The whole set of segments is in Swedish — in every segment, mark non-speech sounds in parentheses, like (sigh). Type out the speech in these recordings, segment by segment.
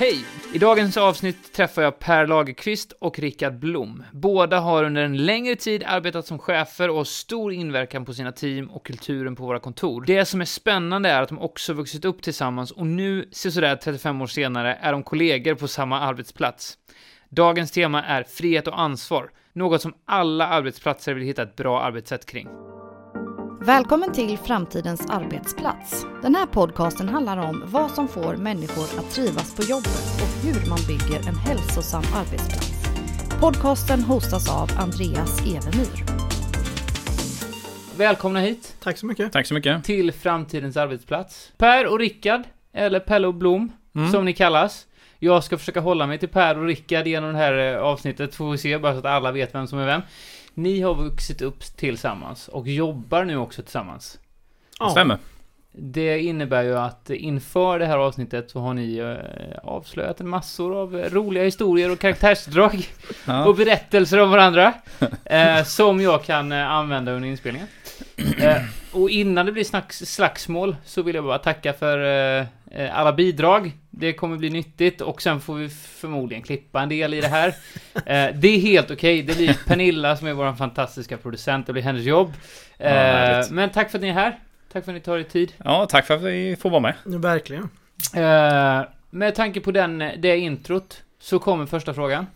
Hej! I dagens avsnitt träffar jag Per Lagerqvist och Rickard Blom. Båda har under en längre tid arbetat som chefer och har stor inverkan på sina team och kulturen på våra kontor. Det som är spännande är att de också vuxit upp tillsammans och nu, sådär 35 år senare, är de kollegor på samma arbetsplats. Dagens tema är frihet och ansvar, något som alla arbetsplatser vill hitta ett bra arbetssätt kring. Välkommen till Framtidens arbetsplats. Den här podcasten handlar om vad som får människor att trivas på jobbet och hur man bygger en hälsosam arbetsplats. Podcasten hostas av Andreas Evemyr. Välkomna hit Tack så mycket. Tack så mycket. till Framtidens arbetsplats. Per och Rickard, eller Pelle och Blom, Mm. som ni kallas. Jag ska försöka hålla mig till Per och Rickard genom det här eh, avsnittet, får vi se, bara så att alla vet vem som är vem. Ni har vuxit upp tillsammans och jobbar nu också tillsammans. Ja. Stämmer. Det innebär ju att inför det här avsnittet så har ni eh, avslöjat en massor av roliga historier och karaktärsdrag och berättelser om varandra (laughs) eh, som jag kan eh, använda under inspelningen. Eh, och innan det blir snacks, slagsmål så vill jag bara tacka för eh, eh, alla bidrag. Det kommer bli nyttigt och sen får vi förmodligen klippa en del i det här. Eh, det är helt okej. Det blir Pernilla som är vår fantastiska producent. Det blir hennes jobb. Eh, härligt. men tack för att ni är här. Tack för att ni tar er tid. ja, tack för att vi får vara med. Verkligen. Eh, med tanke på den, det introt så kommer första frågan.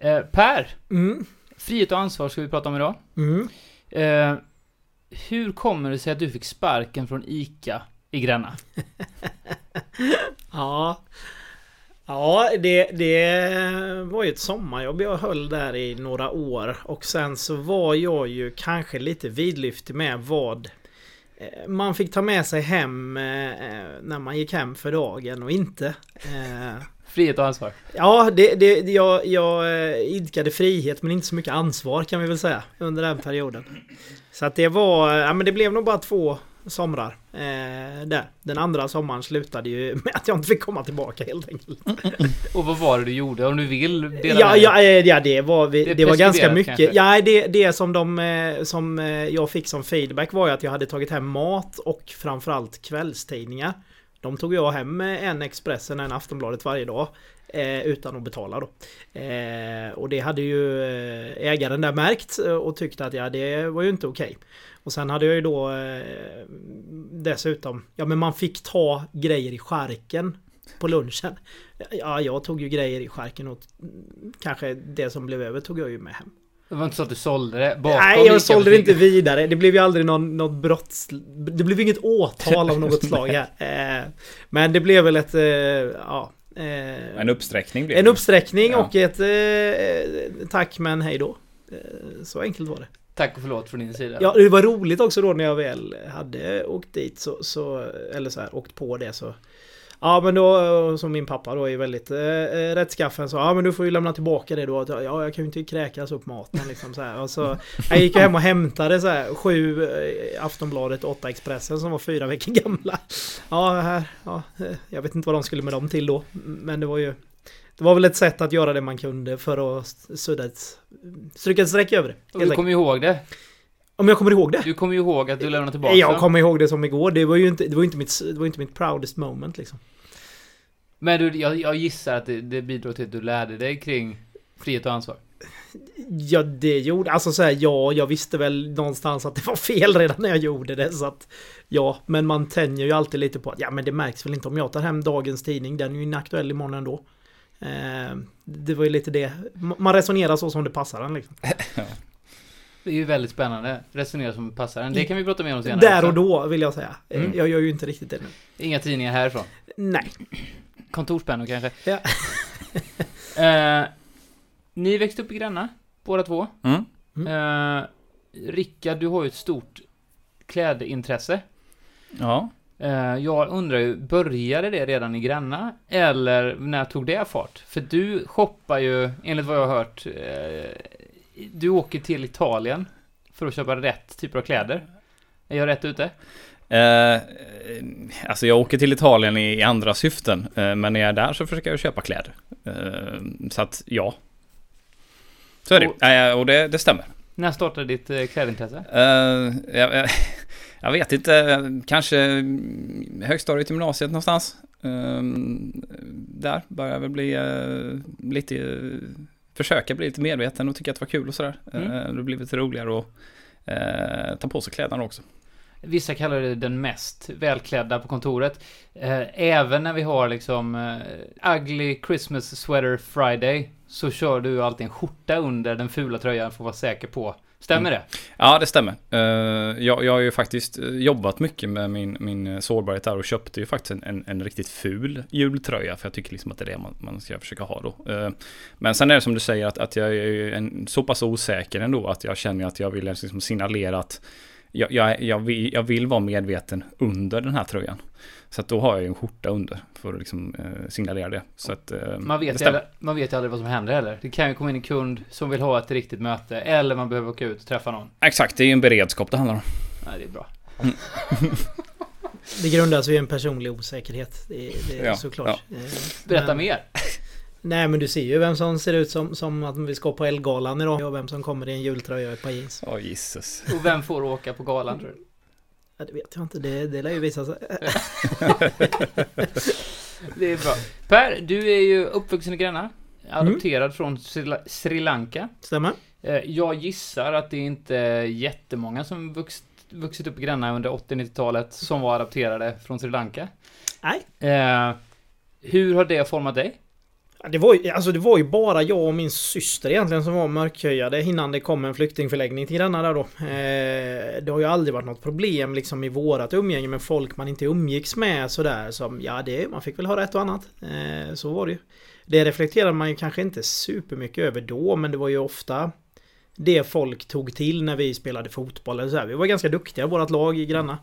Eh, per, Mm. frihet och ansvar ska vi prata om idag. Mm. Eh, hur kommer det sig att du fick sparken från ICA i Gränna? (laughs) Ja. Ja, det, det var ju ett sommarjobb jag höll där i några år. Och sen så var jag ju kanske lite vidlyftig med vad eh, man fick ta med sig hem eh, när man gick hem för dagen och inte. Eh, Frihet och ansvar. Ja, det, det, jag, jag eh, idkade frihet men inte så mycket ansvar kan vi väl säga under den perioden. Så att det var, ja men det blev nog bara två somrar eh, där. Den andra sommaren slutade ju med att jag inte fick komma tillbaka helt enkelt. (laughs) Och vad var det du gjorde? Om du vill dela Ja, ja, eh, ja, det var, vi, Det det var ganska mycket. kanske? Ja, det, det som, de, eh, som eh, jag fick som feedback var ju att jag hade tagit hem mat och framförallt kvällstidningar. De tog jag hem en Expressen, en Aftonbladet varje dag. Eh, utan att betala då. Eh, och det hade ju eh, ägaren där märkt och tyckte att ja, det var ju inte okej. Och sen hade jag ju då eh, dessutom, ja men man fick ta grejer i skärken på lunchen. Ja, jag tog ju grejer i skärken och kanske det som blev över tog jag ju med hem. Det var inte så att du sålde det bakom Nej, jag sålde det inte vidare. Det blev ju aldrig någon, något brotts... Det blev inget åtal av något (laughs) slag här. Men det blev väl ett... Ja, eh, En uppsträckning blev en det. uppsträckning Ja. och ett eh, tack men hej då. Eh, så enkelt var det. Tack och förlåt från din sida. Ja, det var roligt också då när jag väl hade åkt dit så, så eller så här, åkt på det så Ja men då, som min pappa då är väldigt eh, eh, rättskaffen så ja men du får ju lämna tillbaka det då. Ja jag kan ju inte kräkas upp maten liksom så här. Och så, (laughs) jag gick hem och hämtade så här, sju eh, Aftonbladet, åtta Expressen som var fyra veckor gamla. Ja, här, ja, eh, jag vet inte vad de skulle med dem till då. Men det var ju Det var väl ett sätt att göra det man kunde för att sudda ett Stryka ett streck över det. och du kommer ihåg det. Om jag kommer ihåg det? Du kommer ju ihåg att du lämnade tillbaka Jag kommer ihåg det som igår. Det var ju inte, det var inte, mitt, det var inte mitt proudest moment liksom. Men du, jag, jag gissar att det, det bidrog till att du lärde dig kring frihet och ansvar. Ja, det gjorde... Alltså så här, ja, jag visste väl någonstans att det var fel redan när jag gjorde det. Så att, ja, men man tänjer ju alltid lite på att ja, men det märks väl inte om jag tar hem dagens tidning. Den är ju inaktuell imorgon ändå. Eh, det var ju lite det. Man resonerar så som det passar en liksom. (laughs) Det är ju väldigt spännande. Resonera som passar en. Det kan vi prata mer om senare Där och då vill jag säga. Eh, Mm. Jag gör ju inte riktigt det nu. Inga tidningar härifrån. Nej. Kontorspennor kanske. Ja. (laughs) Eh, ni växte upp i Gränna, båda två. Mm. Eh, Rickard, du har ju ett stort klädintresse. Ja. Eh, jag undrar ju, började det redan i Gränna? Eller när tog det fart? För du shoppar ju, enligt vad jag har hört, eh, du åker till Italien för att köpa rätt typer av kläder. Är jag rätt ute? Eh, alltså jag åker till Italien i, i andra syften. Eh, men när jag är där så försöker jag köpa kläder. Eh, så att ja. Så är det. Och- Eh, och det, det stämmer. När startade ditt eh, klädintresse? Eh, jag, (laughs) jag- jag vet inte, kanske högstadiet, gymnasiet någonstans. Eh, där börjar jag väl bli eh, lite, eh, försöka bli lite medveten och tycka att det var kul och sådär. Mm. Eh, det har blivit roligare att eh, ta på sig kläderna också. Vissa kallar det den mest välklädda på kontoret. Eh, även när vi har liksom ugly Christmas sweater Friday så kör du alltid en skjorta under den fula tröjan för att vara säker på. Stämmer det? Ja, det stämmer. Eh, jag, jag har ju faktiskt eh, jobbat mycket med min, min eh, sårbarhet där och köpte ju faktiskt en, en, en riktigt ful jultröja för jag tycker liksom att det är det man, man ska försöka ha då. Men sen är det som du säger att, att jag är en, så pass osäker ändå att jag känner att jag vill liksom signalera att jag, jag, jag, vill, jag vill vara medveten under den här tröjan. Så att då har jag ju en skjorta under för att liksom eh, signalera det. Så att, eh, Man vet, aldrig, man vet ju aldrig vad som händer heller. Det kan ju komma in en kund som vill ha ett riktigt möte eller man behöver åka ut och träffa någon. Exakt, det är ju en beredskap det handlar om. Nej, det är bra. (laughs) Det grundas ju i en personlig osäkerhet. Det, det är Ja, såklart. Eh, Berätta men- mer. (laughs) Nej men du ser ju vem som ser ut som, som att vi ska på Elgalan idag och vem som kommer i en jultröja och ett par jeans. Åh Jesus. Och vem får åka på galan tror du? Ja, det vet jag inte, det, det lär ju visa sig. (laughs) Det är bra. Per, du är ju uppvuxen i Gränna. Adopterad från Sri, Sri Lanka. Stämmer? Eh, Jag gissar att det inte är jättemånga som vuxit, vuxit upp i Gränna under 80-90-talet som var adopterade från Sri Lanka. Nej. Eh, hur har det format dig? Det var, ju, alltså det var ju bara jag och min syster egentligen som var mörkhyade innan det kom en flyktingförläggning till denna där då. Eh, det har ju aldrig varit något problem liksom i vårat umgänge med folk man inte umgicks med sådär som ja det, man fick väl höra ett och annat. Eh, så var det ju. Det reflekterade man ju kanske inte supermycket över då men det var ju ofta det folk tog till när vi spelade fotboll eller så här. Vi var ganska duktiga i lag i Gränna.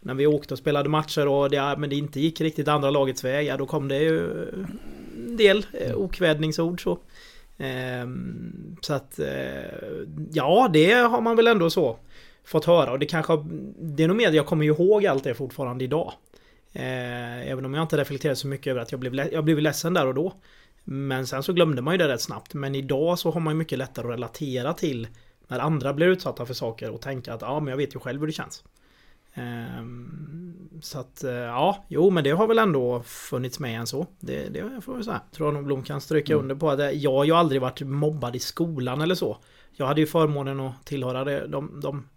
När vi åkte och spelade matcher och det, men det inte gick riktigt andra lagets väg, ja då kom det ju del eh, okvädningsord så. Ehm, så att eh, ja, det har man väl ändå så fått höra och det kanske det är nog mer jag kommer ju ihåg allt det fortfarande idag. Eh, även om jag inte reflekterar så mycket över att jag blev, jag blev ledsen där och då. Men sen så glömde man ju det rätt snabbt. Men idag så har man ju mycket lättare att relatera till när andra blir utsatta för saker och tänka att ja, men jag vet ju själv hur det känns. Ehm, så att eh, ja, jo men det har väl ändå funnits med än så. Det, det får jag säga. Tror jag nog Blom kan stryka Mm. under på att eh, jag har ju aldrig varit mobbad i skolan eller så. Jag hade ju förmånen att tillhöra det, de, de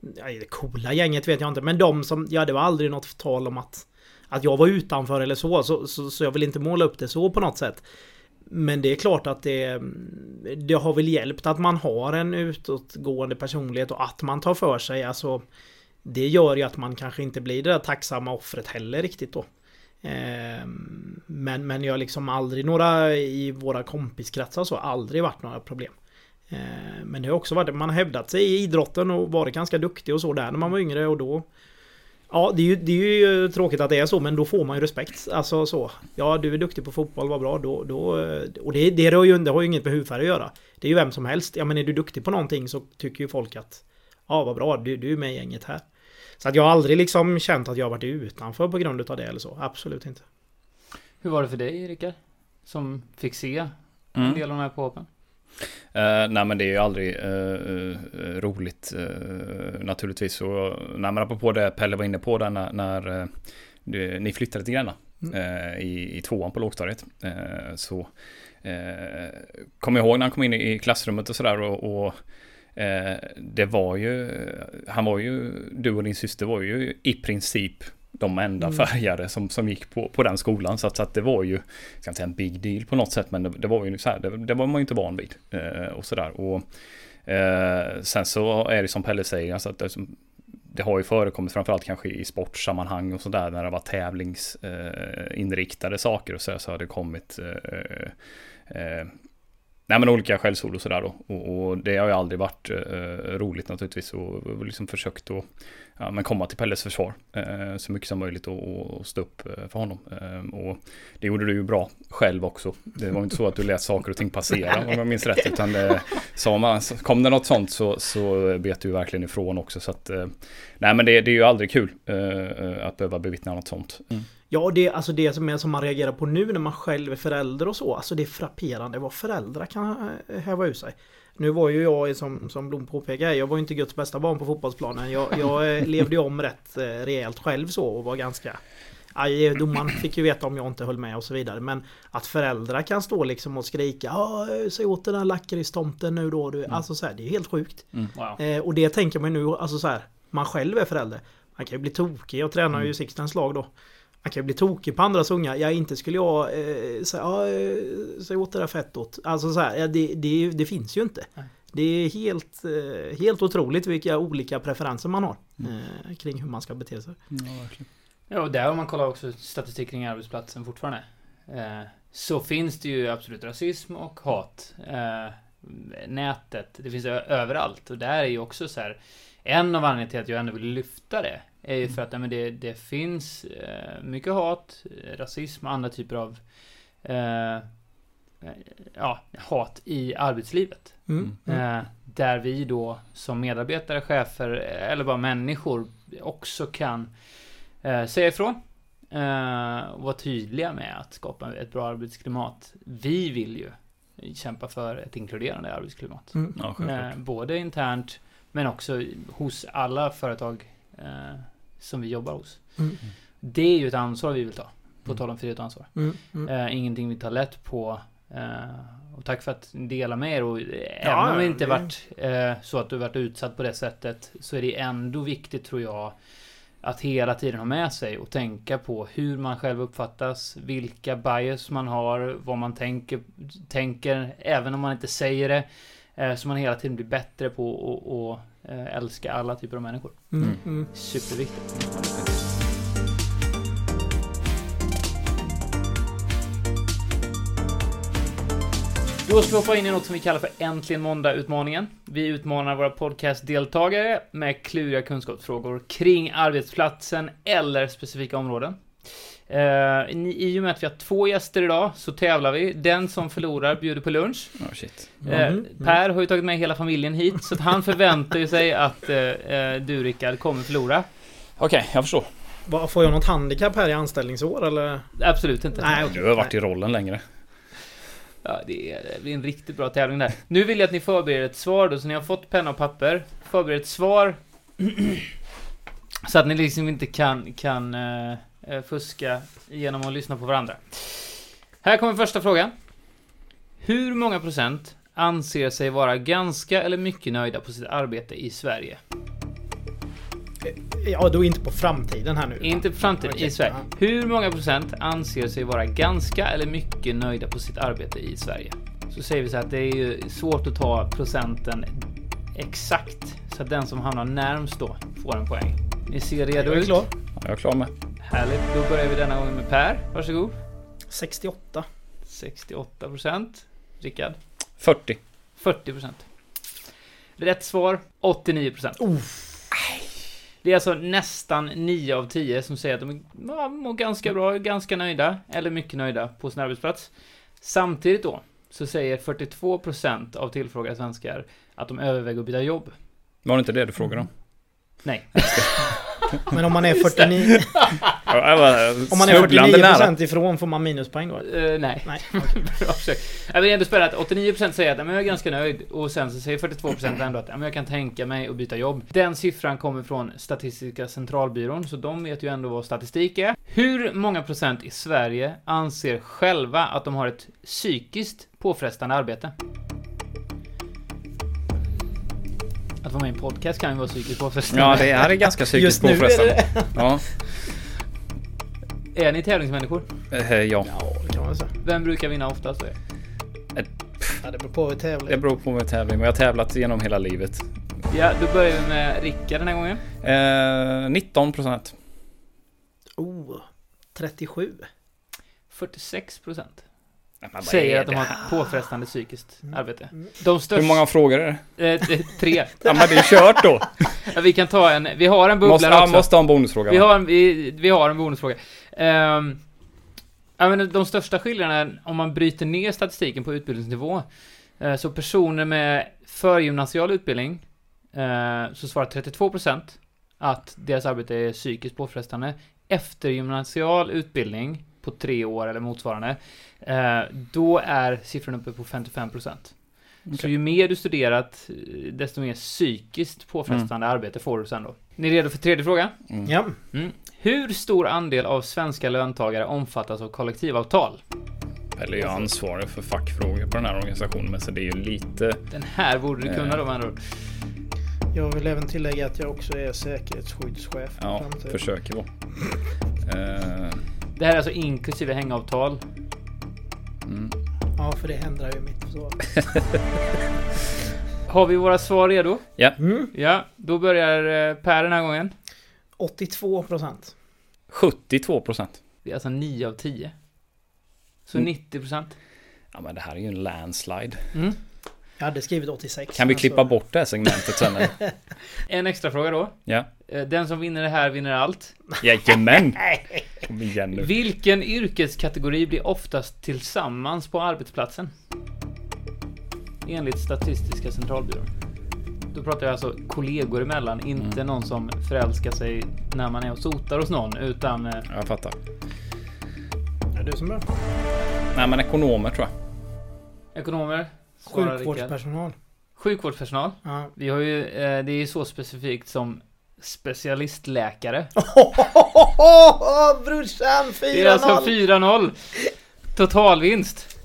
det coola gänget vet jag inte, men de som, ja det var aldrig något tal om att att jag var utanför eller så, så, så, så jag vill inte måla upp det så på något sätt. Men det är klart att det, det har väl hjälpt att man har en utåtgående personlighet och att man tar för sig. Alltså, det gör ju att man kanske inte blir det där tacksamma offret heller riktigt då. Ehm, men, men jag har liksom aldrig några i våra kompiskretsar så, aldrig varit några problem. Ehm, men det har också varit, man har hävdat sig i idrotten och varit ganska duktig och så där när man var yngre och då Ja, det är, ju, det är ju tråkigt att det är så, men då får man ju respekt. Alltså så. Ja, du är duktig på fotboll, vad bra. Då, då, och det, det, har ju, det har ju inget med hudfärg att göra. Det är ju vem som helst. Ja, men är du duktig på någonting så tycker ju folk att Ja, vad bra, du, du är med i gänget här. Så att jag har aldrig liksom känt att jag varit utanför på grund av det eller så. Absolut inte. Hur var det för dig, Rickard? Som fick se en Mm. del av de här påhoppen? Eh, nej men det är ju aldrig eh, eh, roligt uh, naturligtvis. Och, nej men apropå det Pelle var inne på där när, när eh, du, ni flyttade till Gränna eh, i, i tvåan på lågstadiet. eh, så uh, kommer jag ihåg när han kom in i, klassrummet och sådär och, och eh, det var ju, han var ju, du och din syster var ju i princip de enda Mm. färgade som, som gick på, på den skolan. Så att, så att det var ju, jag ska inte säga en big deal på något sätt, men det, det var ju så här, det, det var man ju inte van vid. Eh, och sådär. Och eh, sen så är det som Pelle säger, alltså att det, det har ju förekommit framförallt kanske i sportsammanhang och sådär när det var tävlingsinriktade saker och så, så har det kommit eh, eh, Nej men olika skällsord och sådär då. Och, och det har ju aldrig varit eh, roligt naturligtvis. Och och liksom försökt att ja, men komma till Pelles försvar eh, så mycket som möjligt och, och stå upp eh, för honom. Eh, och det gjorde du ju bra själv också. Det var inte så att du lät saker och ting passera om jag minns rätt. Utan eh, det, man, kom det något sånt så, så bet du verkligen ifrån också. Så att, eh, nej men det, det är ju aldrig kul eh, att behöva bevittna något sånt. Mm. Ja, det, alltså det som, är, som man reagerar på nu när man själv är förälder och så. Alltså det är frapperande vad föräldrar kan eh, häva ur sig. Nu var ju jag, som, som Blom påpekar, jag var ju inte Guds bästa barn på fotbollsplanen. Jag, jag eh, (laughs) levde ju om rätt eh, rejält själv så och var ganska aj, domaren fick ju veta om jag inte höll med och så vidare. Men att föräldrar kan stå liksom och skrika säg åt den där lakritstomten nu då. Du. Alltså så här, det är helt sjukt. Wow. Eh, och det tänker man nu, alltså så här, man själv är förälder. Man kan ju bli tokig, jag tränar ju Sixtens lag då. Man kan ju bli tokig på andras unga. Ja, inte skulle jag eh, säga, ja, eh, säg åt det där fettot. Alltså så här, ja, det, det, det finns ju inte. Nej. Det är helt, eh, helt otroligt vilka olika preferenser man har eh, kring hur man ska bete sig. Ja, verkligen. Ja, och där om man kollar också statistik kring arbetsplatsen fortfarande. Eh, så finns det ju absolut rasism och hat. Eh, nätet, det finns överallt. Och där är ju också så här. En av anledningarna till att jag ändå vill lyfta det är ju för att men det, det finns eh, mycket hat, eh, rasism och andra typer av eh, eh, ja, hat i arbetslivet. Mm. Mm. Eh, där vi då som medarbetare, chefer eller bara människor också kan eh, säga ifrån. Eh, och vara tydliga med att skapa ett bra arbetsklimat. Vi vill ju kämpa för ett inkluderande arbetsklimat. Mm. Ja. Eh, både internt men också hos alla företag eh, som vi jobbar hos. Mm. Det är ju ett ansvar vi vill ta. På Mm. tal om frihet och ansvar. Mm. Mm. Eh, ingenting vi tar lätt på. Eh, och tack för att ni delar med er. Och, eh, Ja, även om det inte det- varit eh, så att du varit utsatt på det sättet. Så är det ändå viktigt tror jag. Att hela tiden ha med sig och tänka på hur man själv uppfattas. Vilka bias man har. Vad man tänker. Tänker även om man inte säger det. Eh, så man hela tiden blir bättre på att och, älska alla typer av människor. Mm. Mm. Mm. Superviktigt. Då ska vi hoppa in i något som vi kallar för Äntligen Måndag-utmaningen. Vi utmanar våra podcastdeltagare med kluriga kunskapsfrågor kring arbetsplatsen eller specifika områden. Eh, i- I och med att vi har två gäster idag så tävlar vi. Den som förlorar bjuder på lunch. Ja, shit. Eh, Mm. per har ju tagit med hela familjen hit, så att han förväntar ju sig att eh, eh, du Rickard kommer förlora. Okej, jag förstår. Vad, Får jag något handikapp här i anställningsår eller? Absolut inte. Nej, okej. Du har varit i rollen längre. Ja, det, är, det blir en riktigt bra tävling där. Nu vill jag att ni förbereder ett svar då, så ni har fått penna och papper. Förbered ett svar. (clears throat) så att ni liksom inte kan, kan eh, fuska genom att lyssna på varandra. Här kommer första frågan. Hur många procent anser sig vara ganska eller mycket nöjda på sitt arbete i Sverige? Ja, då inte på framtiden här nu. Inte på framtiden, Okej, i Sverige. Hur många procent anser sig vara ganska eller mycket nöjda på sitt arbete i Sverige? Så säger vi så här att det är ju svårt att ta procenten exakt. Så att den som hamnar närmst då får en poäng. Ni ser redo Jag är ut? klar. Ja, jag är klar med. Härligt. Då börjar vi denna gången med Per. Varsågod. 68. 68 procent. Rickard. 40. 40 procent. Rätt svar 89 procent. Det är alltså nästan 9 av 10 som säger att de ja, mår ganska bra, ganska nöjda eller mycket nöjda på sin arbetsplats. Samtidigt då så säger 42% av tillfrågade svenskar att de överväger att byta jobb. Var det inte det du frågade om? Nej. Men om man är 49, (laughs) Ja, jag var om man är snubblande 49% ifrån får man minuspoäng då? Eh, nej. Nej. (laughs) Bra försök. Jag vill ändå spela att 89% säger att "Ja, men jag är ganska nöjd och sen så säger 42% ändå att "Ja, men jag kan tänka mig att byta jobb. Den siffran kommer från Statistiska centralbyrån, så de vet ju ändå vad statistik är. Hur många procent i Sverige anser själva att de har ett psykiskt påfrestande arbete? Att vara med i en podcast kan ju vara psykiskt påfrestande. Ja, det är ganska psykiskt nu är påfrestande. det... Ja, (laughs) Är ni tävlingsmänniskor? eh, ja. Ja, det kan man säga. Vem brukar vinna oftast? Då? Ja, det beror på hur Det tävling. beror på med tävling, men jag har tävlat genom hela livet. Ja, då börjar vi med Rickard den här gången. Eh, 19 procent. Oh, 37. 46 procent. Vad säger att de har ett påfrestande psykiskt Mm. arbete. Mm. De största... Hur många frågor är det? Eh, det- tre. (laughs) Ja, men det är kört då. (laughs) Ja, vi kan ta en... Vi har en bubblare Måste, också. måste ha en bonusfråga. Vi har en, vi, vi har en bonusfråga. Um, ja, men de största skillnaderna, om man bryter ner statistiken på utbildningsnivå, eh, så personer med förgymnasial utbildning, eh, så svarar 32% att deras arbete är psykiskt påfrestande. Eftergymnasial utbildning på tre år eller motsvarande, eh, då är siffran uppe på 55%. Så Okej. ju mer du studerat, eh, desto mer psykiskt påfrestande arbete får du sen då. Ni är redo för tredje frågan? Mm. Ja. Hur stor andel av svenska löntagare omfattas av kollektivavtal? Eller är jag ansvarig för fackfrågor på den här organisationen, men så det är ju lite... Den här borde du kunna då med andra. Jag vill även tillägga att jag också är säkerhetsskyddschef. Ja, framtiden. försöker vara. Eh, Det här är alltså inklusive hängavtal. mm. Ja, för det händer ju mitt svar. (laughs) Har vi våra svar redo? Ja, Mm. Ja, då börjar eh, Per den här gången. 82 procent. 72 procent. Det är alltså 9 av 10. Så Mm. 90 procent. Ja, men det här är ju en landslide. Mm. Jag hade skrivit 86. Kan vi klippa så- bort det här segmentet sen? (laughs) En extra fråga då. Ja. Eh, Den som vinner det här vinner allt. Jajamän! (laughs) Kom igen nu. Vilken yrkeskategori blir oftast tillsammans på arbetsplatsen? Enligt Statistiska centralbyrån. Då pratar jag alltså kollegor emellan, inte Mm. någon som förälskar sig när man är och sotar hos någon, utan eh, Jag fattar. Är det du som börjar? Nej, men ekonomer tror jag. ekonomer. Rickard. Sjukvårdspersonal. Sjukvårdspersonal. Ja. Vi har ju, eh, det är ju så specifikt som specialistläkare. (laughs) Brorsan, 4-0! Det är alltså 4-0. Totalvinst.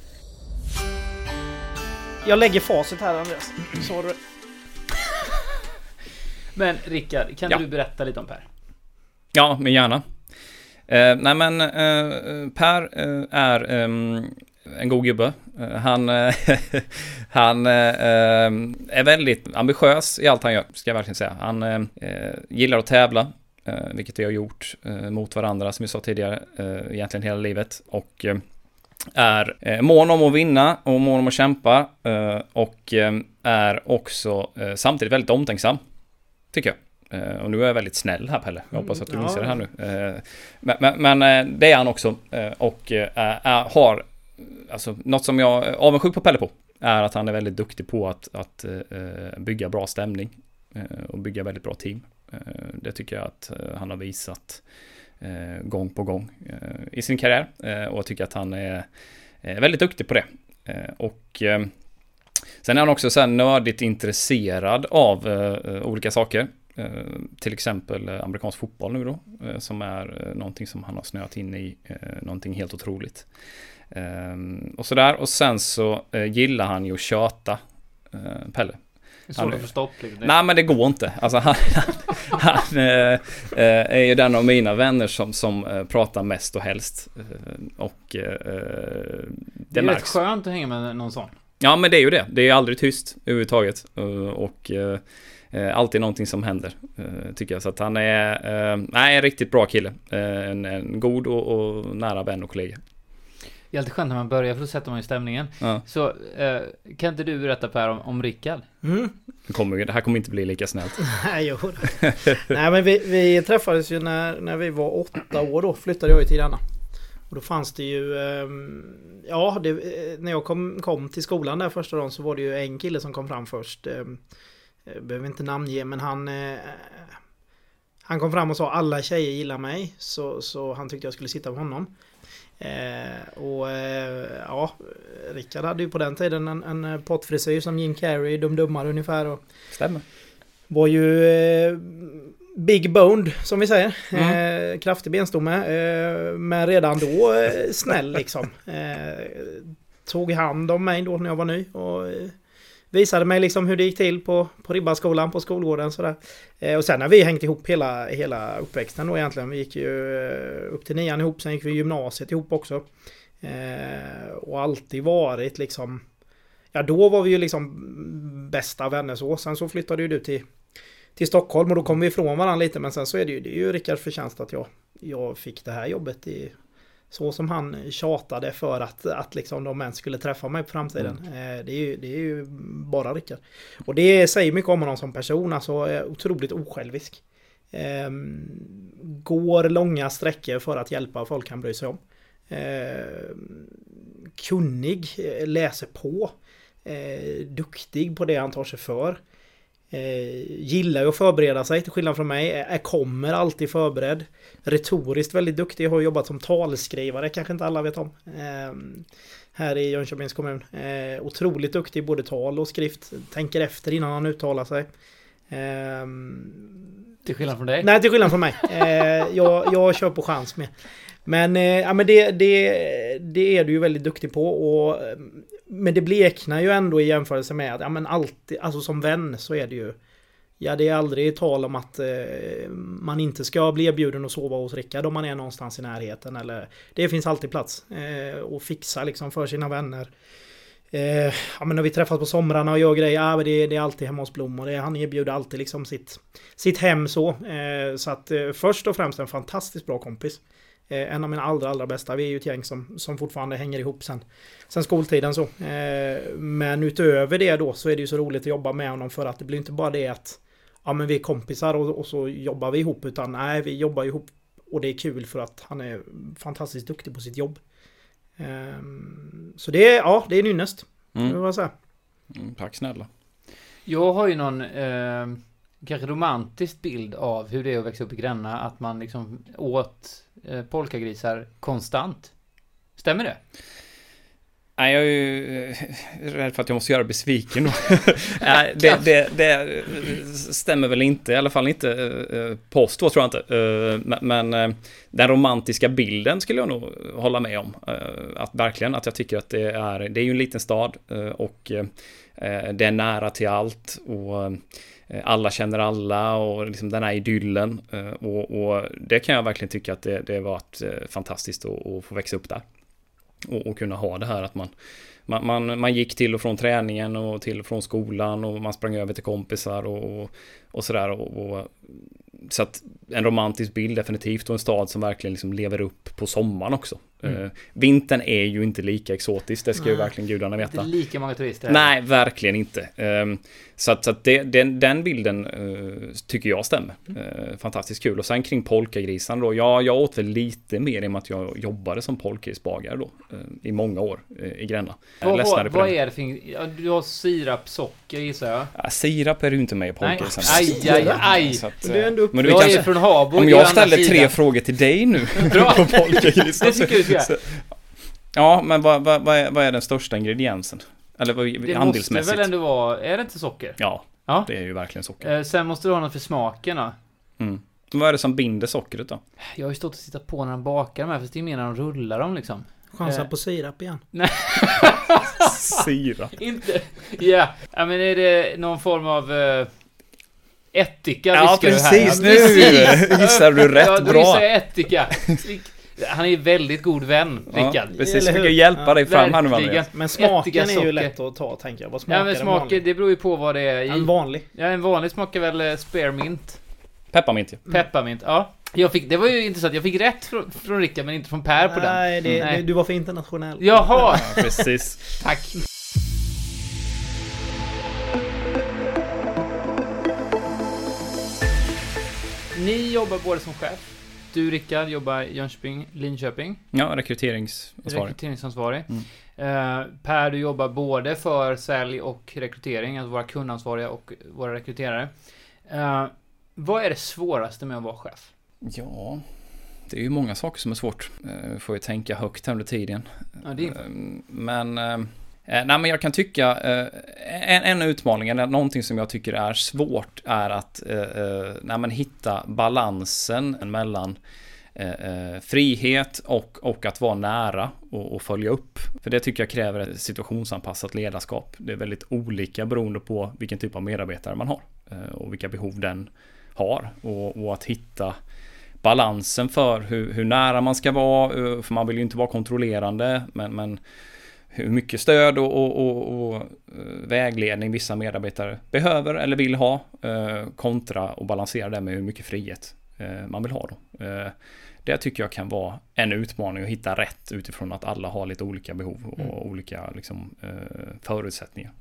Jag lägger facit här Andreas. Så du. (laughs) Men Rickard, kan Ja. du berätta lite om Per? Ja, men gärna. Eh, nej men eh, Per eh, är ehm, en god gubbe. Eh, han eh, (laughs) han eh, är väldigt ambitiös i allt han gör, ska jag verkligen säga. Han gillar att tävla, vilket vi har gjort mot varandra, som vi sa tidigare, egentligen hela livet. Och är mån om att vinna och mån om att kämpa och är också samtidigt väldigt omtänksam, tycker jag. Och nu är jag väldigt snäll här Pelle. Jag hoppas att du Mm, inser det här nu. Men, men, men det är han också. Och har, alltså något som jag är avundsjuk på Pelle på, är att han är väldigt duktig på att, att uh, bygga bra stämning uh, och bygga väldigt bra team. Uh, Det tycker jag att han har visat gång på gång i sin karriär och jag tycker att han är väldigt duktig på det. Och sen är han också så här nördigt intresserad av olika saker. Till exempel amerikansk fotboll nu då, som är någonting som han har snöat in i, någonting helt otroligt. Eh, och sådär, och sen så eh, gillar han ju att tjata, eh, Pelle. Det är svårt Han att stopp. Liksom. Nej men det går inte. Alltså han, (laughs) han, han eh, är ju den av mina vänner som, som pratar mest och helst. Och eh, det, det är rätt märks. skönt att hänga med någon sån. Ja men det är ju det. Det är aldrig tyst överhuvudtaget. Och eh, alltid någonting som händer. tycker jag. Så att han är nej, en riktigt bra kille. En, en god och, och nära vän och kollega. Det är alltid skönt när man börjar för att sätta man i stämningen. Ja. Så eh, kan inte du berätta Per om, om Rickard? Mm. Det, kommer, ju- det här kommer inte bli lika snällt. (laughs) Nej, jo. Nej, men vi, vi träffades ju när, när vi var åtta år då. Flyttade jag ju till Anna. Och då fanns det ju... ehm, ja, det, eh, när jag kom, kom till skolan där första dagen så var det ju en kille som kom fram först. jag behöver inte namnge, men han... eh, han kom fram och sa alla tjejer gillar mig. Så, så han tyckte jag skulle sitta med honom. Eh, och eh, ja, Rickard hade ju på den tiden en, en pottfrisyr som Jim Carrey, Dum Dummare ungefär. Och, Stämmer. var ju eh, Big boned som vi säger. Mm. Eh, kraftig benstomme. Eh, men redan då eh, snäll liksom. Eh, tog hand om mig då när jag var ny. Och eh, visade mig liksom hur det gick till på, på Ribbaskolan, på skolgården sådär. Eh, och sen har vi hängt ihop hela, hela uppväxten då egentligen. Vi gick ju eh, upp till nian ihop, sen gick vi gymnasiet ihop också. Eh, och alltid varit liksom Ja då var vi ju liksom bästa vänner så. Sen så flyttade ju du till, till Stockholm och då kom vi ifrån varandra lite. Men sen så är det ju, det är ju Rickards förtjänst att jag, jag fick det här jobbet i så som han tjatade för att, att liksom de ens skulle träffa mig på framtiden. Eh, Det, är ju, det är ju bara Rickard. Och det säger mycket om honom som person. Alltså eh, otroligt osjälvisk. Eh, går långa sträckor för att hjälpa folk han bryr sig om. Eh, kunnig, eh, läser på. Duktig på det han tar sig för. Eh, gillar ju att förbereda sig till skillnad från mig. Är, kommer alltid förberedd. Retoriskt väldigt duktig. Har jobbat som talskrivare, kanske inte alla vet om. Eh, här i Jönköpings kommun. Eh, otroligt duktig i både tal och skrift. Tänker efter innan han uttalar sig. Ehm, Till skillnad från dig? Nej, till skillnad från mig. Eh, jag, jag kör på chans med. Men, ja, men det, det, det är du ju väldigt duktig på. Och, men det bleknar ju ändå i jämförelse med att ja, men alltid, alltså som vän så är det ju Ja, det är aldrig tal om att eh, man inte ska bli erbjuden att sova hos Rickard om man är någonstans i närheten. Eller, det finns alltid plats eh, att fixa liksom för sina vänner. Eh, ja, men när vi träffas på somrarna och gör grejer, ja, det, det är alltid hemma hos Blom och det, han erbjuder alltid liksom sitt, sitt hem så. Eh, så att eh, först och främst en fantastiskt bra kompis. Eh, en av mina allra, allra bästa. Vi är ju ett gäng som, som fortfarande hänger ihop sen, sen skoltiden så. Eh, men utöver det då så är det ju så roligt att jobba med honom för att det blir inte bara det att ja men vi är kompisar och, och så jobbar vi ihop utan nej vi jobbar ihop och det är kul för att han är fantastiskt duktig på sitt jobb. Um, så det är, ja, det är en ynnest. Mm. Mm, tack snälla. Jag har ju någon eh, kanske romantisk bild av hur det är att växa upp i Gränna. Att man liksom åt polkagrisar konstant. Stämmer det? Nej, jag är ju eh, rädd för att jag måste göra besviken då. (laughs) Nej, det, det, det stämmer väl inte, i alla fall inte eh, på oss två tror jag inte. Eh, men, eh, den romantiska bilden skulle jag nog hålla med om. Eh, att verkligen, att jag tycker att det är, det är ju en liten stad eh, och eh, Eh, det är nära till allt. Och eh, alla känner alla och liksom den här idyllen. Eh, och, och det kan jag verkligen tycka att det, det var fantastiskt att, att få växa upp där och, och, kunna ha det här att man, man, man, man, gick till och från träningen och till och från skolan och man sprang över till kompisar och, och, och sådär. Och, och, så att en romantisk bild definitivt och en stad som verkligen liksom lever upp på sommaren också. Mm. Uh, vintern är ju inte lika exotisk, det ska Nej. ju verkligen gudarna veta. Inte lika många turister. Nej, verkligen inte. Um, så att, så att det, den, den bilden uh, tycker jag stämmer. Uh, fantastiskt kul. Och sen kring polkagrisarna då. Ja, jag åt väl lite mer i och med att jag jobbade som polkagrisbagare då. I många år i Gränna. Vad, vad, vad är det för... Du har sirap, socker gissar jag? Ja, sirap är du inte med i polkagrisarna. Aj, aj, aj! Att, är ändå men du jag kanske, från Habo. Om jag ställer tre frågor till dig nu (laughs) Bra. (laughs) på det tycker ska. Ja, men vad, vad, vad, är, vad är den största ingrediensen? Eller vad, det andelsmässigt? Det måste väl ändå vara, är det inte socker? Ja, ja. det är ju verkligen socker. Eh, sen måste du ha något för smaken då. Mm. Vad är det som binder sockret då? Jag har ju stått och tittat på när de bakar de här, fast det är mer när de rullar dem liksom. Chansa eh. på sirap igen. Nej. (laughs) sirap? inte, ja. Yeah. Ja men är det någon form av... Uh, ättika Ja precis, nu gissar du rätt ja, bra. Ja, gissar jag ättika. Han är väldigt god vän, Rickard. Ja, precis, jag hjälpa dig fram här nu. Men smaken är ju lätt att ta, tänker jag. Vad smakar ja, men smaken, det beror ju på vad det är i. En vanlig. Ja, en vanlig smakar väl eh, spearmint. Pepparmint ja. Pepparmint, ja. Jag fick, det var ju intressant, jag fick rätt från, från Rickard men inte från Per på den. Nej, det, Nej. du var för internationell. Jaha! Ja, precis. Tack. Ni jobbar både som chef du Rickard jobbar i Jönköping, Linköping. Ja, rekryteringsansvarig. Rekryteringsansvarig. Mm. Uh, per, du jobbar både för sälj och rekrytering, alltså våra kundansvariga och våra rekryterare. Uh, vad är det svåraste med att vara chef? Ja, det är ju många saker som är svårt. Uh, får ju tänka högt här under tiden. Ja, det är men Eh, nej men jag kan tycka, eh, en, en utmaning, eller någonting som jag tycker är svårt är att eh, eh nej, hitta balansen mellan eh, eh, frihet och, och att vara nära och, och, följa upp. För det tycker jag kräver ett situationsanpassat ledarskap. Det är väldigt olika beroende på vilken typ av medarbetare man har eh, och vilka behov den har. Och, och att hitta balansen för hur, hur, nära man ska vara, för man vill ju inte vara kontrollerande, men, men hur mycket stöd och, och, och, och, eh, vägledning vissa medarbetare behöver eller vill ha eh, kontra och balansera det med hur mycket frihet eh, man vill ha. Då. Det tycker jag kan vara en utmaning att hitta rätt utifrån att alla har lite olika behov och mm. olika liksom, förutsättningar.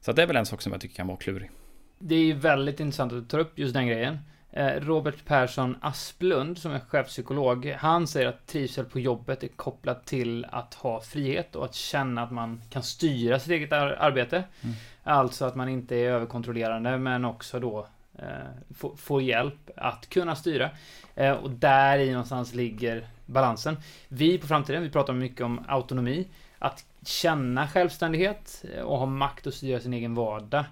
Så det är väl en sak som jag tycker kan vara klurig. Det är väldigt intressant att du tar upp just den grejen. Eh, Robert Persson Asplund, som är chefpsykolog, han säger att trivsel på jobbet är kopplat till att ha frihet och att känna att man kan styra sitt eget arbete. Mm. Alltså att man inte är överkontrollerande, men också då eh, få, hjälp att kunna styra. Eh, och där i någonstans ligger balansen. Vi på framtiden, vi pratar mycket om autonomi. Att känna självständighet och ha makt att styra sin egen vardag.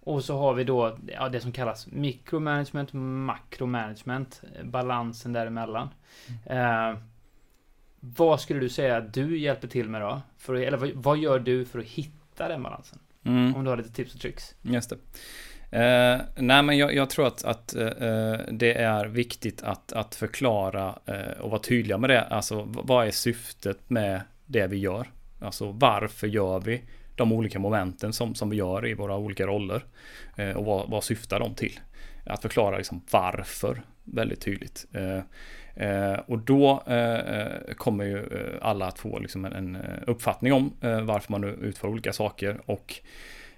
Och så har vi då ja, det som kallas mikromanagement, makromanagement, balansen däremellan. Mm. Eh, vad skulle du säga att du hjälper till med då? För, eller vad, vad gör du för att hitta den balansen? Mm. Om du har lite tips och tricks. Just det. Eh, nej men jag, jag tror att, att eh, det är viktigt att, att förklara eh, och vara tydliga med det. Alltså vad är syftet med det vi gör? Alltså varför gör vi de olika momenten som, som vi gör i våra olika roller? Eh, och vad, vad syftar de till? Att förklara liksom varför väldigt tydligt. Eh, eh, och då kommer ju alla att få liksom en, en uppfattning om varför man utför olika saker och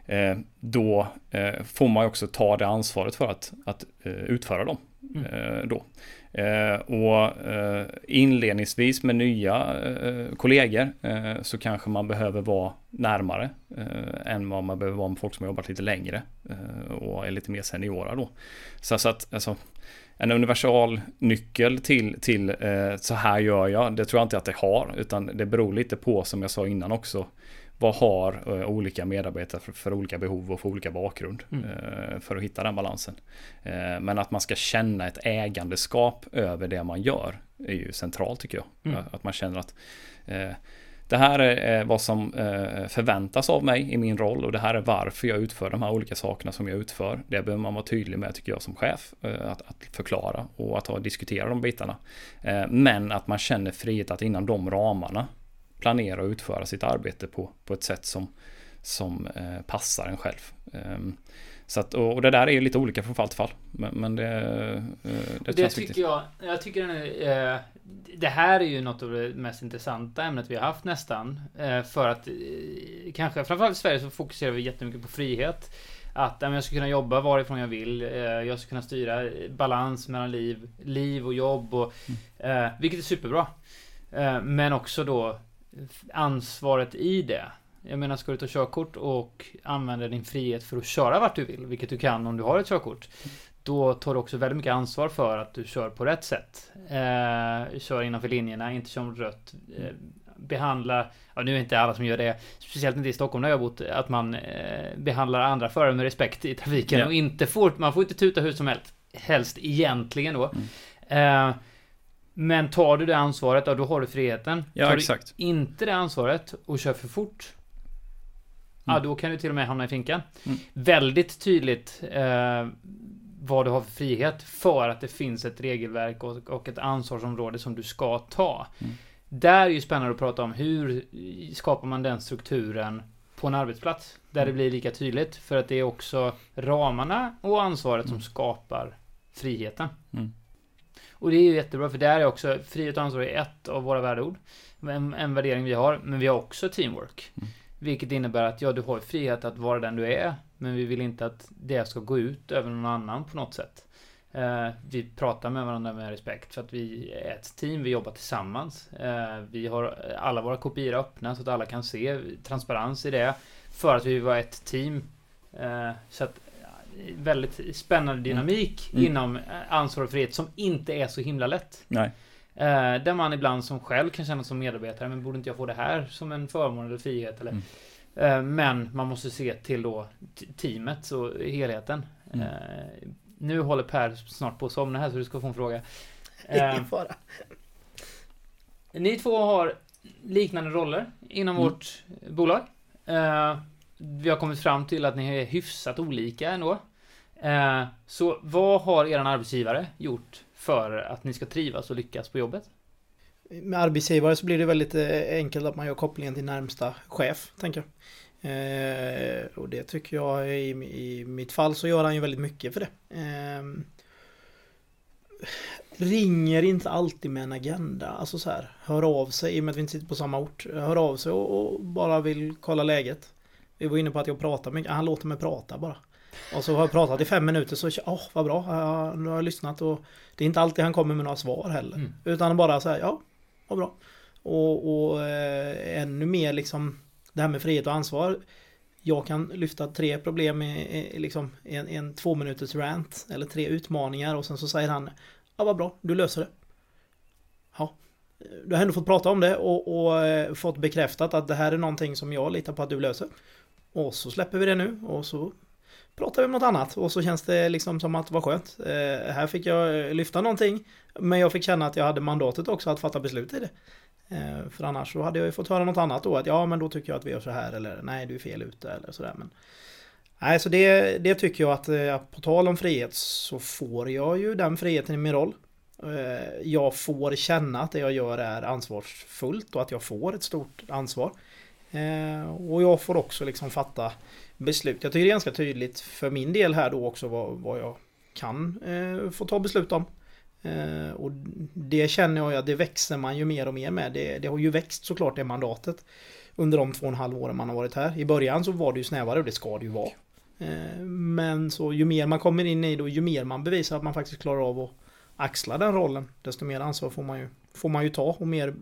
Eh, då eh, får man också ta det ansvaret för att, att eh, utföra dem. Mm. Då. Eh, och eh, inledningsvis med nya eh, kollegor så kanske man behöver vara närmare än vad man behöver vara med folk som har jobbat lite längre och är lite mer seniora då. Så, att alltså, en universal nyckel till, till så här gör jag, det tror jag inte att det har, utan det beror lite på som jag sa innan också vad har uh, olika medarbetare för, för, olika behov och för olika bakgrund mm. uh, för att hitta den balansen. Uh, men att man ska känna ett ägandeskap över det man gör är ju centralt tycker jag. Mm. Att man känner att det här är vad som förväntas av mig i min roll och det här är varför jag utför de här olika sakerna som jag utför. Det behöver man vara tydlig med tycker jag som chef. Att, att förklara och att ha, diskutera de bitarna. Men att man känner frihet att inom de ramarna planera och utföra sitt arbete på, på ett sätt som, som eh, passar en själv. Um, så att, och, och, det där är ju lite olika från fall till fall. Men, men det, eh, det, det tycker viktigt. jag. Jag tycker eh, det här är ju något av det mest intressanta ämnet vi har haft nästan. Eh, för att eh, kanske framförallt i Sverige så fokuserar vi jättemycket på frihet. Att jag ska kunna jobba varifrån jag vill. Eh, jag ska kunna styra balans mellan liv, liv och jobb. Och, mm. vilket är superbra. men också då ansvaret i det. Jag menar, ska du ta körkort och använda din frihet för att köra vart du vill, vilket du kan om du har ett körkort. Då tar du också väldigt mycket ansvar för att du kör på rätt sätt. Eh, kör innanför linjerna, inte kör rött. Eh, behandla, ja nu är inte alla som gör det, speciellt inte i Stockholm där jag har bott, att man eh, behandlar andra förare med respekt i trafiken ja. och inte får, man får inte tuta hur som helst, helst egentligen då. Mm. Eh, men tar du det ansvaret, ja, då har du friheten. Ja, tar exakt. du inte det ansvaret och kör för fort, mm. ja, då kan du till och med hamna i finkan. Mm. Väldigt tydligt eh, vad du har för frihet för att det finns ett regelverk och, och ett ansvarsområde som du ska ta. Mm. Där är ju spännande att prata om hur skapar man den strukturen på en arbetsplats där det mm. blir lika tydligt för att det är också ramarna och ansvaret som mm. skapar friheten. Mm. Och det är ju jättebra för där är också frihet och ansvar är ett av våra värdeord. En, en värdering vi har, men vi har också teamwork. Mm. Vilket innebär att ja, du har frihet att vara den du är, men vi vill inte att det ska gå ut över någon annan på något sätt. Eh, vi pratar med varandra med respekt för att vi är ett team, vi jobbar tillsammans. Eh, vi har alla våra kopior öppna så att alla kan se transparens i det. För att vi var ett team. Eh, så att väldigt spännande mm. dynamik mm. inom eh, ansvar och frihet som inte är så himla lätt. Nej. Eh, där man ibland som själv kan känna som medarbetare, men borde inte jag få det här som en förmån eller frihet? Eller, mm. eh, men man måste se till då teamet och helheten. Mm. Eh, nu håller Per snart på att somna här så du ska få en fråga. (laughs) Ingen eh, fara. Ni två har liknande roller inom mm. vårt bolag. Vi har kommit fram till att ni är hyfsat olika ändå. Eh, så vad har er arbetsgivare gjort för att ni ska trivas och lyckas på jobbet? Med arbetsgivare så blir det väldigt eh, enkelt att man gör kopplingen till närmsta chef, tänker jag. Eh, och det tycker jag i, i mitt fall så gör han ju väldigt mycket för det. Eh, ringer inte alltid med en agenda. Alltså så här, hör av sig, i och med att vi inte sitter på samma ort. Hör av sig och, och bara vill kolla läget. Vi var inne på att jag pratar mycket. Han låter mig prata bara. Och så har jag pratat i fem minuter så, åh oh, vad bra, nu har jag lyssnat och Det är inte alltid han kommer med några svar heller. Mm. Utan bara så här, ja, vad bra. Och, och eh, ännu mer liksom Det här med frihet och ansvar. Jag kan lyfta tre problem i, i liksom en, en två minuters rant eller tre utmaningar och sen så säger han Ja vad bra, du löser det. Ja. Du har ändå fått prata om det och, och eh, fått bekräftat att det här är någonting som jag litar på att du löser. Och så släpper vi det nu och så pratar vi om något annat och så känns det liksom som att det var skönt. Eh, här fick jag eh, lyfta någonting men jag fick känna att jag hade mandatet också att fatta beslut i det. Eh, för annars så hade jag ju fått höra något annat då att ja men då tycker jag att vi gör så här eller nej du är fel ute eller sådär. Men, nej så det, det tycker jag att eh, på tal om frihet så får jag ju den friheten i min roll. Eh, jag får känna att det jag gör är ansvarsfullt och att jag får ett stort ansvar. Eh, och jag får också liksom fatta beslut. Jag tycker det är ganska tydligt för min del här då också vad, vad jag kan eh, få ta beslut om. Eh, och det känner jag att det växer man ju mer och mer med. Det, det har ju växt såklart det mandatet under de två och en halv åren man har varit här. I början så var det ju snävare och det ska det ju vara. Eh, men så ju mer man kommer in i det och ju mer man bevisar att man faktiskt klarar av att axla den rollen, desto mer ansvar får man ju, får man ju ta och mer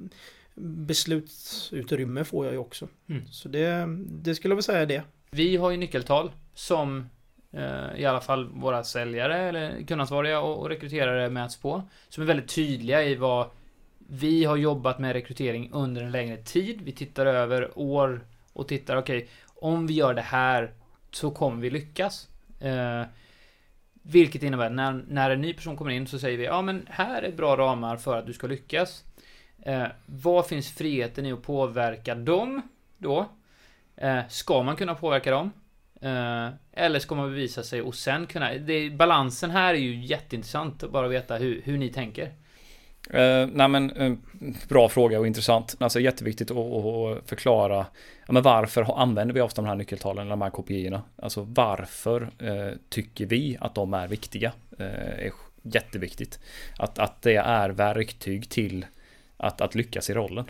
beslutsutrymme får jag ju också. Mm. Så det, det skulle jag väl säga det. Vi har ju nyckeltal som eh, i alla fall våra säljare eller kundansvariga och, och rekryterare mäts på. Som är väldigt tydliga i vad vi har jobbat med rekrytering under en längre tid. Vi tittar över år och tittar, okej, okay, om vi gör det här så kommer vi lyckas. Eh, vilket innebär när, när en ny person kommer in så säger vi ja men här är bra ramar för att du ska lyckas. Eh, vad finns friheten i att påverka dem då? Eh, ska man kunna påverka dem? Eh, eller ska man bevisa sig och sen kunna... Det, balansen här är ju jätteintressant att bara veta hur, hur ni tänker. Eh, nej men, eh, bra fråga och intressant. Alltså jätteviktigt att, att förklara ja, men varför använder vi ofta de här nyckeltalen, de här kopiorna? Alltså varför eh, tycker vi att de är viktiga? Eh, är jätteviktigt. Att, att det är verktyg till att, att lyckas i rollen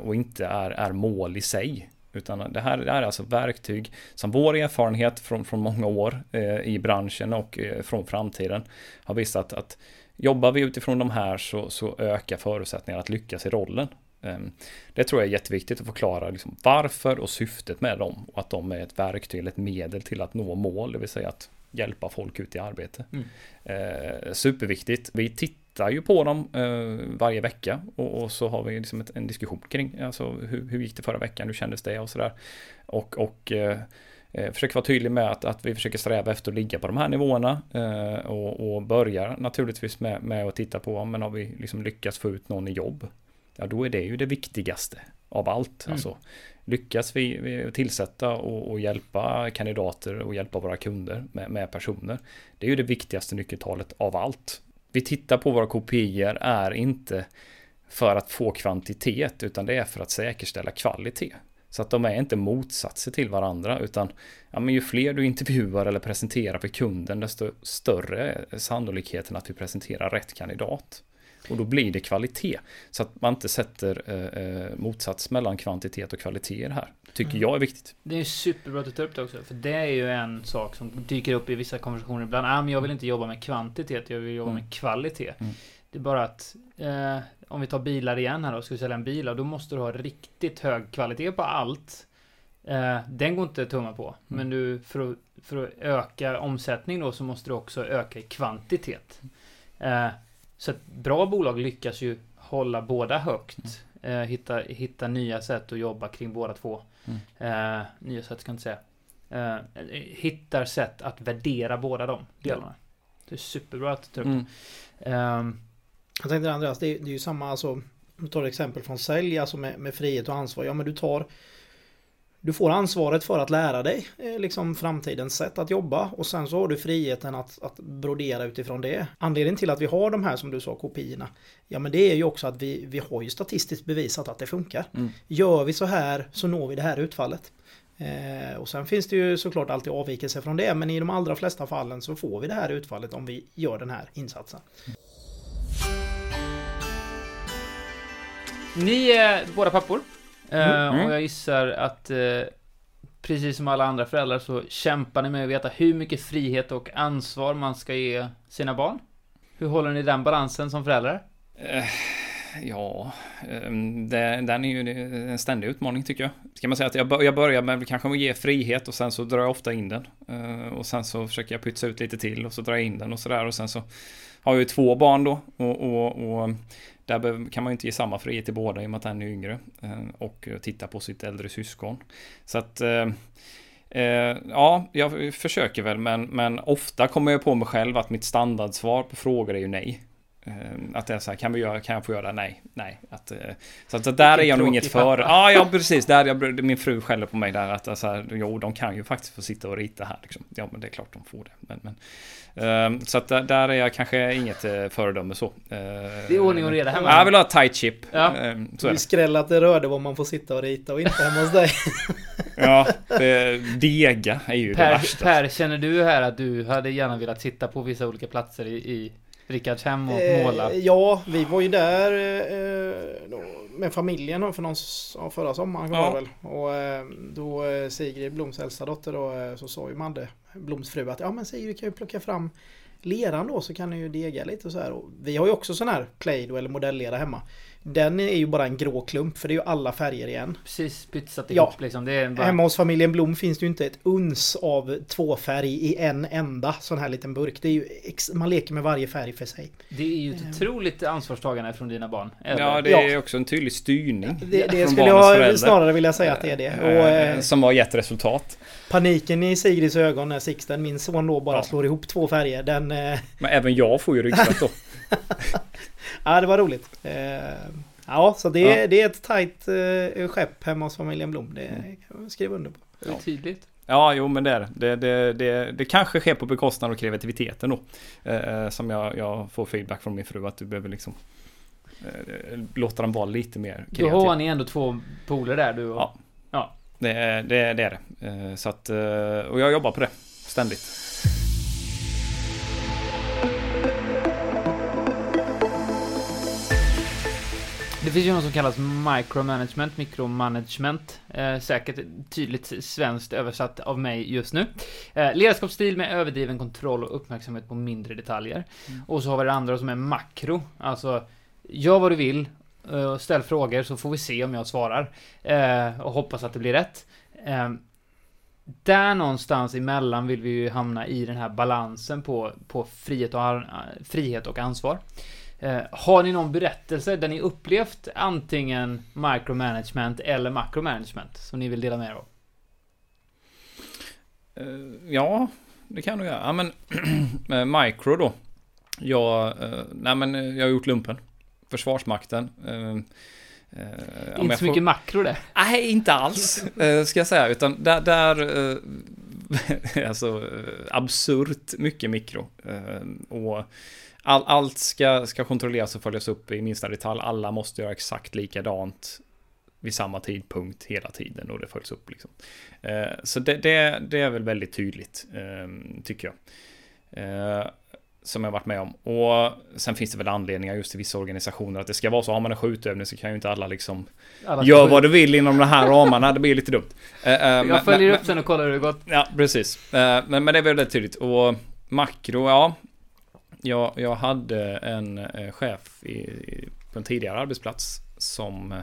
och inte är, är mål i sig. Utan det här, det här är alltså verktyg som vår erfarenhet från, från många år i branschen och från framtiden har visat att Jobbar vi utifrån de här så, så ökar förutsättningarna att lyckas i rollen. Ehm, det tror jag är jätteviktigt att förklara liksom varför och syftet med dem och att de är ett verktyg eller ett medel till att nå mål, det vill säga att hjälpa folk ut i arbete. Mm. Eh, superviktigt. Vi tittar ju på dem eh, varje vecka och, och, så har vi liksom ett, en diskussion kring alltså, hur, hur gick det förra veckan, hur kändes det och sådär. Och, och eh, Eh, försöker vara tydlig med att, att vi försöker sträva efter att ligga på de här nivåerna eh, och, och börjar naturligtvis med, med att titta på om har vi liksom lyckats få ut någon i jobb. Ja, då är det ju det viktigaste av allt. Mm. Alltså, lyckas vi, vi tillsätta och, och, hjälpa kandidater och hjälpa våra kunder med, med, personer. Det är ju det viktigaste nyckeltalet av allt. Vi tittar på våra kopior är inte för att få kvantitet utan det är för att säkerställa kvalitet. Så att de är inte motsatser till varandra utan ja, men ju fler du intervjuar eller presenterar för kunden desto större är sannolikheten att vi presenterar rätt kandidat. Och då blir det kvalitet. Så att man inte sätter eh, eh motsats mellan kvantitet och kvalitet här. Tycker mm. jag är viktigt. Det är superbra att du tar upp det också. För det är ju en sak som dyker upp i vissa konversationer ibland. Ah, men jag vill inte jobba med kvantitet, jag vill jobba mm. med kvalitet. Mm. Det är bara att eh, om vi tar bilar igen här då, ska vi sälja en bil, då måste du ha riktigt hög kvalitet på allt. Eh, den går inte att tumma på. Mm. Men du, för att, för att öka omsättning då så måste du också öka i kvantitet. Eh, så ett bra bolag lyckas ju hålla båda högt. Mm. Eh, hitta, hitta nya sätt att jobba kring båda två. Mm. Eh, nya sätt ska jag inte säga. Eh, hittar sätt att värdera båda de delarna. Det är superbra att du tar upp mm. Um, jag tänkte Andreas, det är, det är ju samma alltså. Om du tar ett exempel från sälj, alltså med, med frihet och ansvar. Ja men du tar du får ansvaret för att lära dig eh, liksom framtidens sätt att jobba och sen så har du friheten att, att brodera utifrån det. Anledningen till att vi har de här som du sa kopiorna Ja men det är ju också att vi, vi har ju statistiskt bevisat att det funkar. Mm. Gör vi så här så når vi det här utfallet. Eh, och sen finns det ju såklart alltid avvikelser från det men i de allra flesta fallen så får vi det här utfallet om vi gör den här insatsen. Ni är båda pappor. Eh, mm. Och jag gissar att eh, precis som alla andra föräldrar så kämpar ni med att veta hur mycket frihet och ansvar man ska ge sina barn. Hur håller ni den balansen som föräldrar? Uh, ja, det, den är ju en ständig utmaning tycker jag. Ska man säga att jag, jag börjar med kanske att ge frihet och sen så drar jag ofta in den. Uh, och sen så försöker jag pytsa ut lite till och så drar jag in den och sådär och sen så har jag ju två barn då och, och, och där kan man ju inte ge samma frihet till båda i och med att han är yngre eh, och titta på sitt äldre syskon. Så att eh, eh, ja, jag försöker väl, men, men ofta kommer jag på mig själv att mitt standardsvar på frågor är ju nej. Eh, att det är så här, kan, vi göra, kan jag få göra det? Nej, nej. Att, eh, så att, så där är jag nog inget för. Ja, ja, precis. Där jag, min fru skäller på mig där att alltså, jo, de kan ju faktiskt få sitta och rita här. Liksom. Ja, men det är klart de får det. Men, men, Um, så att där, är jag kanske inget uh, föredöme så. Uh, det är ordning och reda hemma. Jag vill ha ett tight chip. Ja. Um, så det är skräll att det rörde vad man får sitta och rita och inte hemma hos dig. (laughs) ja, det, dega är ju per, det värsta. Per, känner du här att du hade gärna velat sitta på vissa olika platser i, i Rickards hem och eh, måla? Ja, vi var ju där eh, med familjen för någon, förra sommaren ja. väl. Och eh, då Sigrid Bloms äldsta dotter då, så sa ju Madde, Bloms fru, att ja men Sigrid kan ju plocka fram leran då så kan ni ju dega lite och så här. Och vi har ju också sån här Play-Doh eller modellera hemma. Den är ju bara en grå klump för det är ju alla färger igen. Precis, pytsat ihop ja. liksom. Det är bara... Hemma hos familjen Blom finns det ju inte ett uns av tvåfärg i en enda sån här liten burk. Det är ju man leker med varje färg för sig. Det är ju ett mm. otroligt ansvarstagande från dina barn. Eller? Ja, det är ja. också en tydlig styrning. Det, det skulle jag snarare vilja säga att det är det. Och, eh, eh, Som har gett resultat. Paniken i Sigrids ögon när Sixten, min son då, bara ja. slår ihop två färger. Den... Men även jag får ju ryggsäck då. (laughs) (laughs) ja, det var roligt. Ja, så det, ja. det är ett tajt uh, skepp hemma hos familjen Blom. Det mm. kan man skriva under på. Det är tydligt. Ja, jo men det är det. Det, det, det kanske sker på bekostnad av kreativiteten då. Eh, som jag, jag, får feedback från min fru att du behöver liksom eh, låta dem vara lite mer kreativa. Då har ni ändå två poler där du och... Ja. ja. Det, det, det är det. Eh, så att, eh, och jag jobbar på det ständigt. Det finns ju något som kallas micromanagement, mikromanagement. Eh, säkert tydligt svenskt översatt av mig just nu. Eh, ledarskapsstil med överdriven kontroll och uppmärksamhet på mindre detaljer. Mm. Och så har vi det andra som är makro, alltså gör vad du vill, eh, ställ frågor så får vi se om jag svarar. Eh, och hoppas att det blir rätt. Eh, där någonstans emellan vill vi ju hamna i den här balansen på, på frihet, och, frihet och ansvar. Eh, har ni någon berättelse där ni upplevt antingen micromanagement eller macromanagement som ni vill dela med er av? Uh, ja, det kan du göra. Ja, men (clears throat) micro då. Jag, nej, men jag har gjort lumpen. Försvarsmakten. Uh, inte så får... mycket makro det. Nej, inte alls. ska jag säga. Utan där, där (laughs) alltså absurt mycket mikro. och all, allt ska, ska kontrolleras och följas upp i minsta detalj. Alla måste göra exakt likadant vid samma tidpunkt hela tiden och det följs upp. Liksom. Eh, så det, det, det, är väl väldigt tydligt, eh, tycker jag. Eh, som jag varit med om. Och sen finns det väl anledningar just i vissa organisationer att det ska vara så. Har man en skjutövning så kan ju inte alla liksom alla gör vad du vill inom de här ramarna. Det blir lite dumt. Eh, eh, jag följer men, upp sen och kollar hur det gått. Ja, precis. Eh, men, men det är väldigt tydligt. Och makro, ja, jag, jag hade en eh, chef i, i, på en tidigare arbetsplats som eh,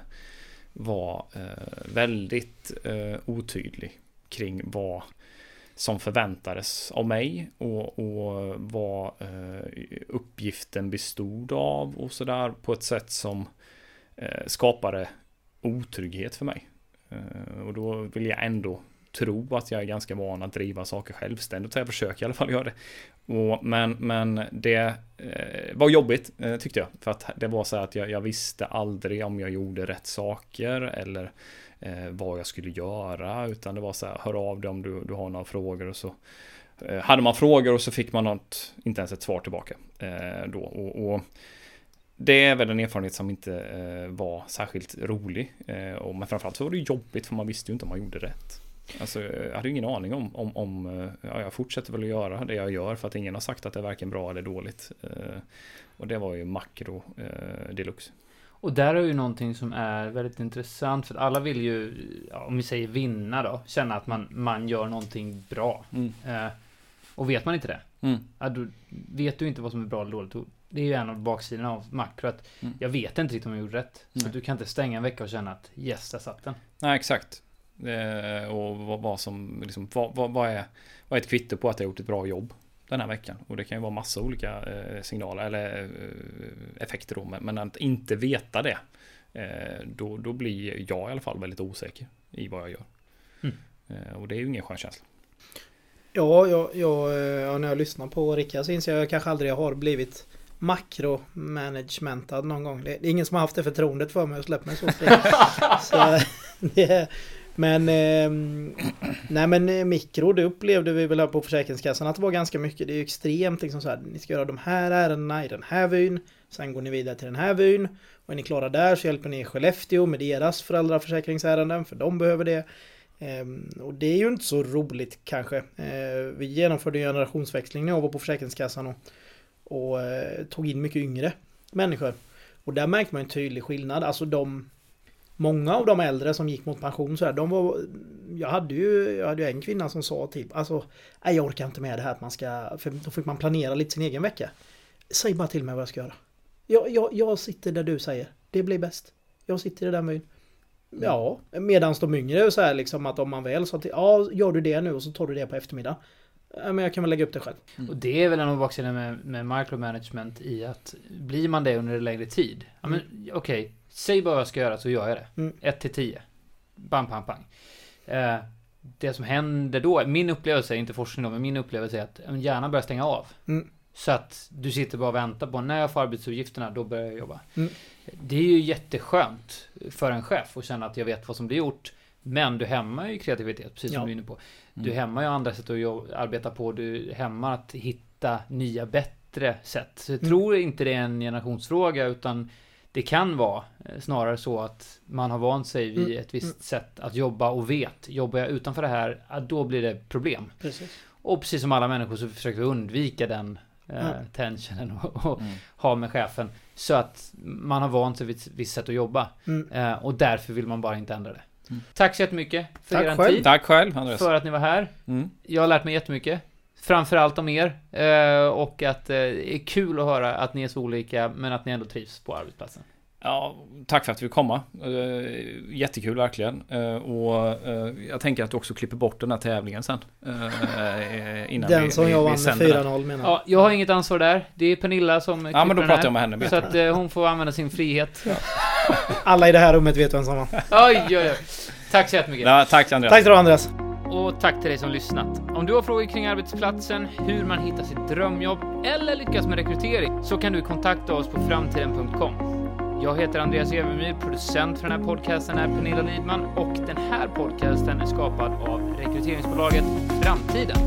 var eh, väldigt eh, otydlig kring vad som förväntades av mig och, och vad eh, uppgiften bestod av och sådär på ett sätt som eh, skapade otrygghet för mig. Eh, och då vill jag ändå tro att jag är ganska van att driva saker självständigt. Så jag försöker i alla fall göra det. Och, men, men det eh, var jobbigt eh, tyckte jag. För att det var så att jag, jag visste aldrig om jag gjorde rätt saker eller eh, vad jag skulle göra. Utan det var så här, hör av dig om du, du har några frågor och så eh, hade man frågor och så fick man något, inte ens ett svar tillbaka. Eh, då. Och, och, det är väl en erfarenhet som inte eh, var särskilt rolig. Eh, och, men framförallt så var det jobbigt för man visste ju inte om man gjorde rätt. Alltså, jag hade ingen aning om, om, om ja, jag fortsätter väl att göra det jag gör för att ingen har sagt att det är varken bra eller dåligt. Eh, och det var ju makro eh, deluxe. Och där är ju någonting som är väldigt intressant för att alla vill ju, ja, om vi säger vinna då, känna att man, man gör någonting bra. Mm. Eh, och vet man inte det, mm. ja, då vet du inte vad som är bra eller dåligt. Det är ju en av baksidorna av makro att mm. jag vet inte riktigt om jag gjorde rätt. Så du kan inte stänga en vecka och känna att yes, där satt den. Nej, exakt. Eh, och vad, vad som, liksom, vad, vad, vad, är, vad är ett kvitto på att jag gjort ett bra jobb den här veckan? Och det kan ju vara massa olika eh, signaler eller eh, effekter då. Men, men, att inte veta det, eh, då, då blir jag i alla fall väldigt osäker i vad jag gör. Mm. Eh, och det är ju ingen skön känsla. Ja, jag, jag, ja, när jag lyssnar på Rickard så inser jag att jag kanske aldrig har blivit makromanagementad någon gång. Det, det är ingen som har haft det förtroendet för mig och släppt mig så fri. (laughs) så det, Ehm, men eh, Nej men mikro det upplevde vi väl här på Försäkringskassan att det var ganska mycket. Det är ju extremt liksom så här. Ni ska göra de här ärendena i den här vyn. Sen går ni vidare till den här vyn. Och är ni klara där så hjälper ni Skellefteå med deras föräldraförsäkringsärenden för de behöver det. Eh, och det är ju inte så roligt kanske. Eh, vi genomförde generationsväxling när jag var på Försäkringskassan och, och eh, tog in mycket yngre människor. Och där märkte man en tydlig skillnad. Alltså de Många av de äldre som gick mot pension så här, de var Jag hade ju Jag hade ju en kvinna som sa typ Alltså Nej jag orkar inte med det här att man ska För då fick man planera lite sin egen vecka Säg bara till mig vad jag ska göra Jag, jag, jag sitter där du säger Det blir bäst Jag sitter i den vyn. Ja, medan de yngre är så här liksom att om man väl sa till Ja, gör du det nu och så tar du det på eftermiddag men jag kan väl lägga upp det själv. Mm. Och det är väl en av baksidorna med, med micromanagement i att blir man det under en längre tid. Ja, men mm. okej, okay, säg bara vad jag ska göra så gör jag det. Mm. 1 till 10. Bam, pang, pang. Eh, det som händer då, min upplevelse, inte forskning då, men min upplevelse är att hjärnan börjar stänga av. Mm. Så att du sitter bara och väntar på när jag får arbetsuppgifterna, då börjar jag jobba. Mm. Det är ju jätteskönt för en chef att känna att jag vet vad som blir gjort. Men du hämmar ju kreativitet, precis som ja. du är inne på. Du mm. hämmar ju andra sätt att arbeta på. Du hämmar att hitta nya, bättre sätt. Så jag mm. tror inte det är en generationsfråga, utan det kan vara eh, snarare så att man har vant sig vid mm. ett visst mm. sätt att jobba och vet. Jobbar jag utanför det här, då blir det problem. Precis. Och precis som alla människor så försöker vi undvika den eh, tensionen och, och mm. ha med chefen. Så att man har vant sig vid ett visst sätt att jobba. Mm. Eh, och därför vill man bara inte ändra det. Mm. Tack så jättemycket för Tack er själv. tid. Tack själv, Andreas. För att ni var här. Mm. Jag har lärt mig jättemycket. Framförallt om er. Eh, och att eh, det är kul att höra att ni är så olika, men att ni ändå trivs på arbetsplatsen. Ja, tack för att vi fick komma. Uh, jättekul verkligen. Och jag tänker att du också klipper bort den här tävlingen sen. innan den vi, som vi, jag vann med 4-0 menar Ja, jag har inget ansvar där. Det är Pernilla som Ja, men då pratar jag med henne. Så att hon får använda sin frihet. Ja. Alla i det här rummet vet vem som var. Oj, oj, oj. Tack så jättemycket. Ja, tack Andreas. Tack så Andreas. Och tack till dig som lyssnat. Om du har frågor kring arbetsplatsen, hur man hittar sitt drömjobb eller lyckas med rekrytering så kan du kontakta oss på framtiden.com. Jag heter Andreas Evermyr, producent för den här podcasten är Pernilla Lidman och den här podcasten är skapad av rekryteringsbolaget Framtiden.